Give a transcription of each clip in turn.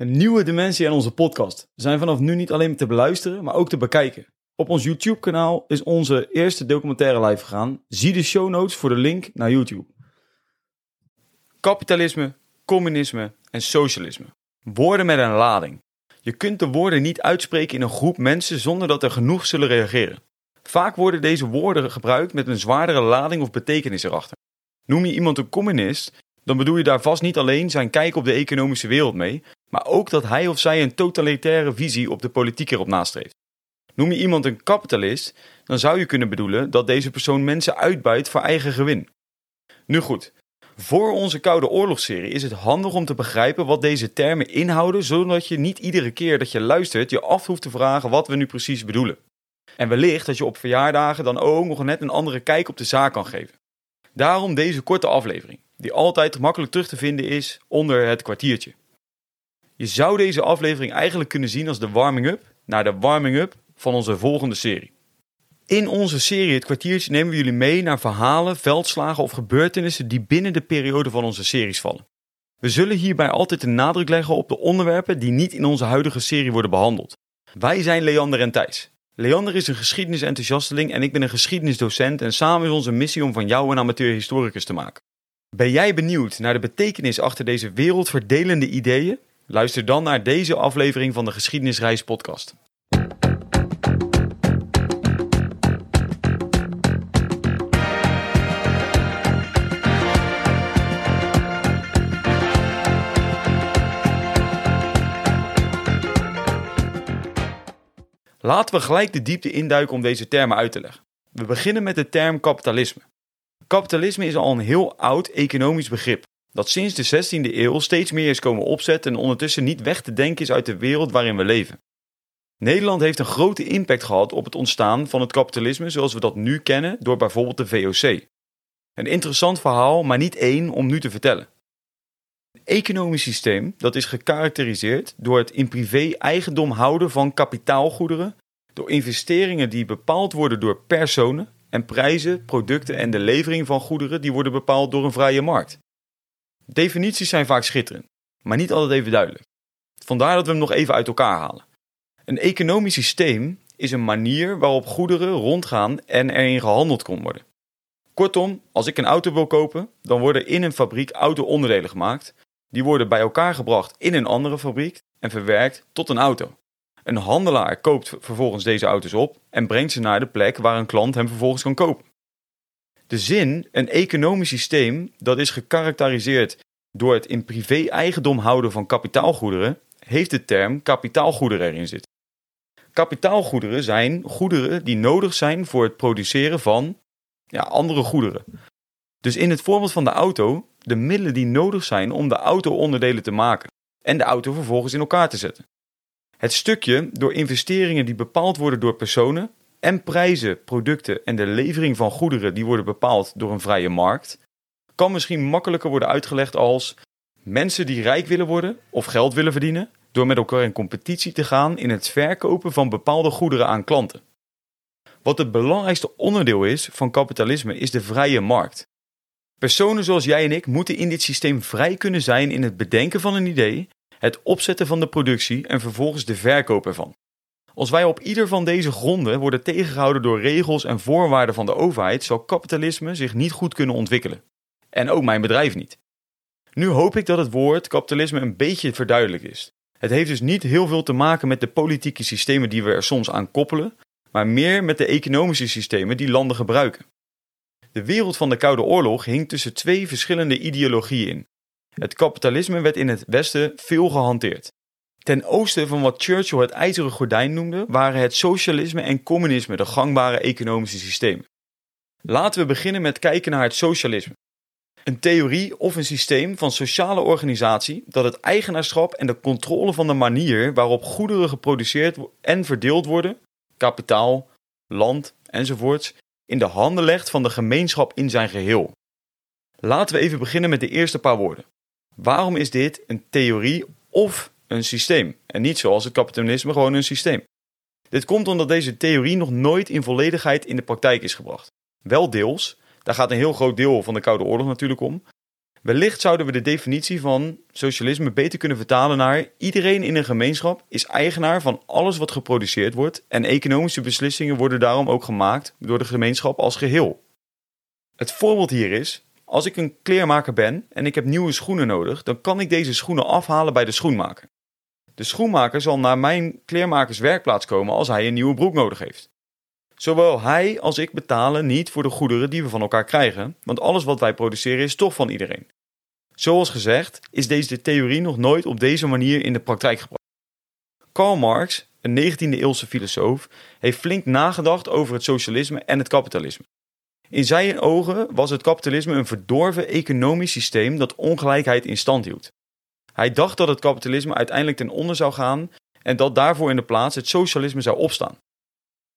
Een nieuwe dimensie aan onze podcast. We zijn vanaf nu niet alleen te beluisteren, maar ook te bekijken. Op ons YouTube-kanaal is onze eerste documentaire live gegaan. Zie de show notes voor de link naar YouTube. Kapitalisme, communisme en socialisme. Woorden met een lading. Je kunt de woorden niet uitspreken in een groep mensen zonder dat er genoeg zullen reageren. Vaak worden deze woorden gebruikt met een zwaardere lading of betekenis erachter. Noem je iemand een communist, dan bedoel je daar vast niet alleen zijn kijk op de economische wereld mee, maar ook dat hij of zij een totalitaire visie op de politiek erop nastreeft. Noem je iemand een kapitalist, dan zou je kunnen bedoelen dat deze persoon mensen uitbuit voor eigen gewin. Nu goed, voor onze Koude Oorlogsserie is het handig om te begrijpen wat deze termen inhouden, zodat je niet iedere keer dat je luistert je af hoeft te vragen wat we nu precies bedoelen. En wellicht dat je op verjaardagen dan ook nog net een andere kijk op de zaak kan geven. Daarom deze korte aflevering, die altijd makkelijk terug te vinden is onder het kwartiertje. Je zou deze aflevering eigenlijk kunnen zien als de warming-up naar de warming-up van onze volgende serie. In onze serie Het kwartiertje nemen we jullie mee naar verhalen, veldslagen of gebeurtenissen die binnen de periode van onze series vallen. We zullen hierbij altijd de nadruk leggen op de onderwerpen die niet in onze huidige serie worden behandeld. Wij zijn Leander en Thijs. Leander is een geschiedenisenthousiasteling en ik ben een geschiedenisdocent en samen is onze missie om van jou een amateurhistoricus te maken. Ben jij benieuwd naar de betekenis achter deze wereldverdelende ideeën? Luister dan naar deze aflevering van de Geschiedenisreis podcast. Laten we gelijk de diepte induiken om deze termen uit te leggen. We beginnen met de term kapitalisme. Kapitalisme is al een heel oud economisch begrip, dat sinds de 16e eeuw steeds meer is komen opzetten en ondertussen niet weg te denken is uit de wereld waarin we leven. Nederland heeft een grote impact gehad op het ontstaan van het kapitalisme zoals we dat nu kennen door bijvoorbeeld de VOC. Een interessant verhaal, maar niet één om nu te vertellen. Een economisch systeem dat is gekarakteriseerd door het in privé eigendom houden van kapitaalgoederen, door investeringen die bepaald worden door personen en prijzen, producten en de levering van goederen die worden bepaald door een vrije markt. Definities zijn vaak schitterend, maar niet altijd even duidelijk. Vandaar dat we hem nog even uit elkaar halen. Een economisch systeem is een manier waarop goederen rondgaan en erin gehandeld kon worden. Kortom, als ik een auto wil kopen, dan worden in een fabriek auto-onderdelen gemaakt. Die worden bij elkaar gebracht in een andere fabriek en verwerkt tot een auto. Een handelaar koopt vervolgens deze auto's op en brengt ze naar de plek waar een klant hem vervolgens kan kopen. De zin, een economisch systeem dat is gekarakteriseerd door het in privé eigendom houden van kapitaalgoederen, heeft de term kapitaalgoederen erin zitten. Kapitaalgoederen zijn goederen die nodig zijn voor het produceren van ja, andere goederen. Dus in het voorbeeld van de auto, de middelen die nodig zijn om de auto-onderdelen te maken en de auto vervolgens in elkaar te zetten. Het stukje door investeringen die bepaald worden door personen en prijzen, producten en de levering van goederen die worden bepaald door een vrije markt, kan misschien makkelijker worden uitgelegd als mensen die rijk willen worden of geld willen verdienen door met elkaar in competitie te gaan in het verkopen van bepaalde goederen aan klanten. Wat het belangrijkste onderdeel is van kapitalisme is de vrije markt. Personen zoals jij en ik moeten in dit systeem vrij kunnen zijn in het bedenken van een idee, het opzetten van de productie en vervolgens de verkoop ervan. Als wij op ieder van deze gronden worden tegengehouden door regels en voorwaarden van de overheid, zal kapitalisme zich niet goed kunnen ontwikkelen. En ook mijn bedrijf niet. Nu hoop ik dat het woord kapitalisme een beetje verduidelijk is. Het heeft dus niet heel veel te maken met de politieke systemen die we er soms aan koppelen, maar meer met de economische systemen die landen gebruiken. De wereld van de Koude Oorlog hing tussen twee verschillende ideologieën in. Het kapitalisme werd in het Westen veel gehanteerd. Ten oosten van wat Churchill het ijzeren gordijn noemde, waren het socialisme en communisme de gangbare economische systemen. Laten we beginnen met kijken naar het socialisme. Een theorie of een systeem van sociale organisatie dat het eigenaarschap en de controle van de manier waarop goederen geproduceerd en verdeeld worden, kapitaal, land enzovoorts, in de handen legt van de gemeenschap in zijn geheel. Laten we even beginnen met de eerste paar woorden. Waarom is dit een theorie of een systeem en niet zoals het kapitalisme gewoon een systeem? Dit komt omdat deze theorie nog nooit in volledigheid in de praktijk is gebracht. Wel deels, daar gaat een heel groot deel van de Koude Oorlog natuurlijk om. Wellicht zouden we de definitie van socialisme beter kunnen vertalen naar iedereen in een gemeenschap is eigenaar van alles wat geproduceerd wordt en economische beslissingen worden daarom ook gemaakt door de gemeenschap als geheel. Het voorbeeld hier is, als ik een kleermaker ben en ik heb nieuwe schoenen nodig, dan kan ik deze schoenen afhalen bij de schoenmaker. De schoenmaker zal naar mijn kleermakerswerkplaats komen als hij een nieuwe broek nodig heeft. Zowel hij als ik betalen niet voor de goederen die we van elkaar krijgen, want alles wat wij produceren is toch van iedereen. Zoals gezegd is deze theorie nog nooit op deze manier in de praktijk gebracht. Karl Marx, een 19e-eeuwse filosoof, heeft flink nagedacht over het socialisme en het kapitalisme. In zijn ogen was het kapitalisme een verdorven economisch systeem dat ongelijkheid in stand hield. Hij dacht dat het kapitalisme uiteindelijk ten onder zou gaan en dat daarvoor in de plaats het socialisme zou opstaan.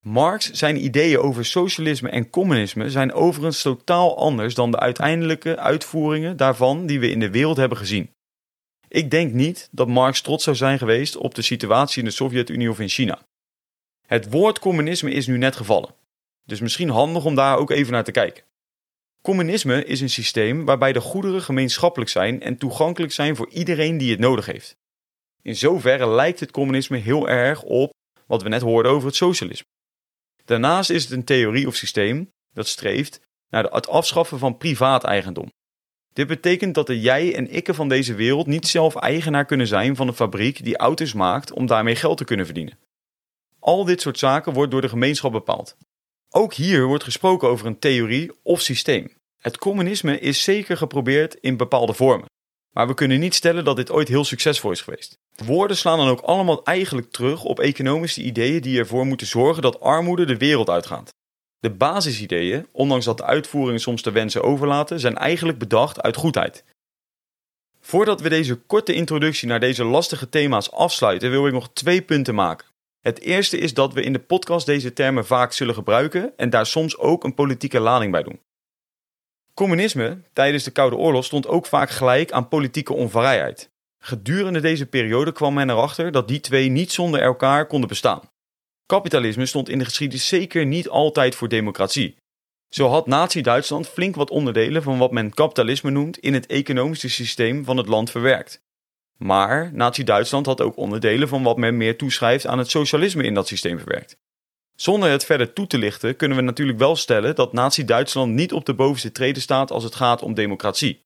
Marx zijn ideeën over socialisme en communisme zijn overigens totaal anders dan de uiteindelijke uitvoeringen daarvan die we in de wereld hebben gezien. Ik denk niet dat Marx trots zou zijn geweest op de situatie in de Sovjet-Unie of in China. Het woord communisme is nu net gevallen, dus misschien handig om daar ook even naar te kijken. Communisme is een systeem waarbij de goederen gemeenschappelijk zijn en toegankelijk zijn voor iedereen die het nodig heeft. In zoverre lijkt het communisme heel erg op wat we net hoorden over het socialisme. Daarnaast is het een theorie of systeem dat streeft naar het afschaffen van privaat eigendom. Dit betekent dat de jij en ikke van deze wereld niet zelf eigenaar kunnen zijn van een fabriek die auto's maakt om daarmee geld te kunnen verdienen. Al dit soort zaken wordt door de gemeenschap bepaald. Ook hier wordt gesproken over een theorie of systeem. Het communisme is zeker geprobeerd in bepaalde vormen. Maar we kunnen niet stellen dat dit ooit heel succesvol is geweest. Woorden slaan dan ook allemaal eigenlijk terug op economische ideeën die ervoor moeten zorgen dat armoede de wereld uitgaat. De basisideeën, ondanks dat de uitvoeringen soms de wensen overlaten, zijn eigenlijk bedacht uit goedheid. Voordat we deze korte introductie naar deze lastige thema's afsluiten, wil ik nog twee punten maken. Het eerste is dat we in de podcast deze termen vaak zullen gebruiken en daar soms ook een politieke lading bij doen. Communisme tijdens de Koude Oorlog stond ook vaak gelijk aan politieke onvrijheid. Gedurende deze periode kwam men erachter dat die twee niet zonder elkaar konden bestaan. Kapitalisme stond in de geschiedenis zeker niet altijd voor democratie. Zo had Nazi-Duitsland flink wat onderdelen van wat men kapitalisme noemt in het economische systeem van het land verwerkt. Maar Nazi-Duitsland had ook onderdelen van wat men meer toeschrijft aan het socialisme in dat systeem verwerkt. Zonder het verder toe te lichten kunnen we natuurlijk wel stellen dat Nazi-Duitsland niet op de bovenste treden staat als het gaat om democratie.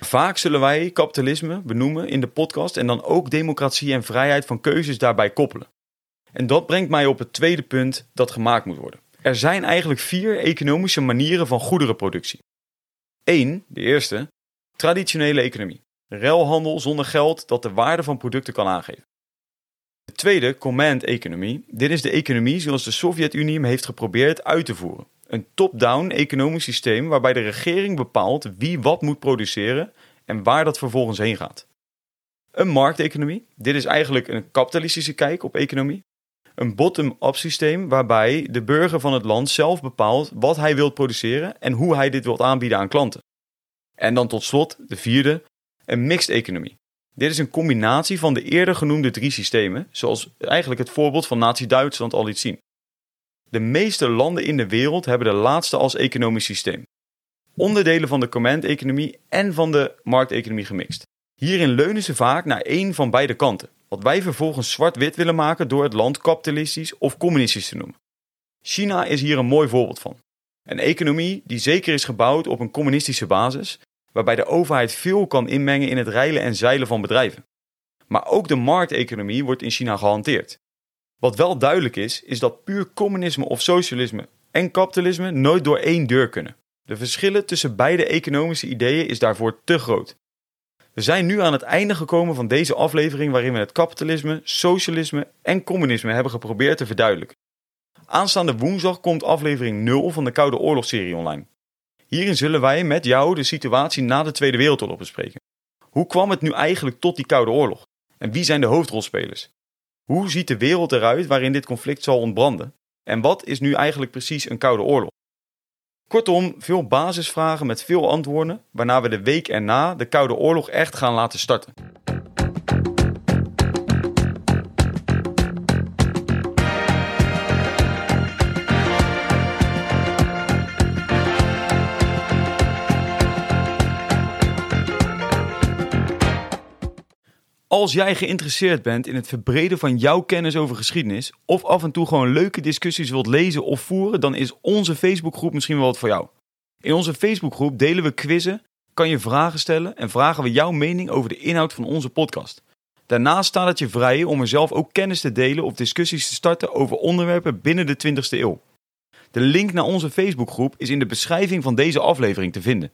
Vaak zullen wij kapitalisme benoemen in de podcast en dan ook democratie en vrijheid van keuzes daarbij koppelen. En dat brengt mij op het tweede punt dat gemaakt moet worden. Er zijn eigenlijk vier economische manieren van goederenproductie. 1. De eerste, traditionele economie. Ruilhandel zonder geld dat de waarde van producten kan aangeven. De tweede, command-economie. Dit is de economie zoals de Sovjet-Unie hem heeft geprobeerd uit te voeren. Een top-down economisch systeem waarbij de regering bepaalt wie wat moet produceren en waar dat vervolgens heen gaat. Een markteconomie. Dit is eigenlijk een kapitalistische kijk op economie. Een bottom-up systeem waarbij de burger van het land zelf bepaalt wat hij wil produceren en hoe hij dit wil aanbieden aan klanten. En dan tot slot, de vierde, een mixed economie. Dit is een combinatie van de eerder genoemde drie systemen, zoals eigenlijk het voorbeeld van Nazi-Duitsland al liet zien. De meeste landen in de wereld hebben de laatste als economisch systeem. Onderdelen van de command-economie en van de markteconomie gemixt. Hierin leunen ze vaak naar één van beide kanten, wat wij vervolgens zwart-wit willen maken door het land kapitalistisch of communistisch te noemen. China is hier een mooi voorbeeld van. Een economie die zeker is gebouwd op een communistische basis, waarbij de overheid veel kan inmengen in het reilen en zeilen van bedrijven. Maar ook de markteconomie wordt in China gehanteerd. Wat wel duidelijk is, is dat puur communisme of socialisme en kapitalisme nooit door één deur kunnen. De verschillen tussen beide economische ideeën is daarvoor te groot. We zijn nu aan het einde gekomen van deze aflevering waarin we het kapitalisme, socialisme en communisme hebben geprobeerd te verduidelijken. Aanstaande woensdag komt aflevering 0 van de Koude Oorlogsserie online. Hierin zullen wij met jou de situatie na de Tweede Wereldoorlog bespreken. Hoe kwam het nu eigenlijk tot die Koude Oorlog? En wie zijn de hoofdrolspelers? Hoe ziet de wereld eruit waarin dit conflict zal ontbranden? En wat is nu eigenlijk precies een Koude Oorlog? Kortom, veel basisvragen met veel antwoorden, waarna we de week erna de Koude Oorlog echt gaan laten starten. Als jij geïnteresseerd bent in het verbreden van jouw kennis over geschiedenis, of af en toe gewoon leuke discussies wilt lezen of voeren, dan is onze Facebookgroep misschien wel wat voor jou. In onze Facebookgroep delen we quizzen, kan je vragen stellen en vragen we jouw mening over de inhoud van onze podcast. Daarnaast staat het je vrij om er zelf ook kennis te delen of discussies te starten over onderwerpen binnen de 20ste eeuw. De link naar onze Facebookgroep is in de beschrijving van deze aflevering te vinden.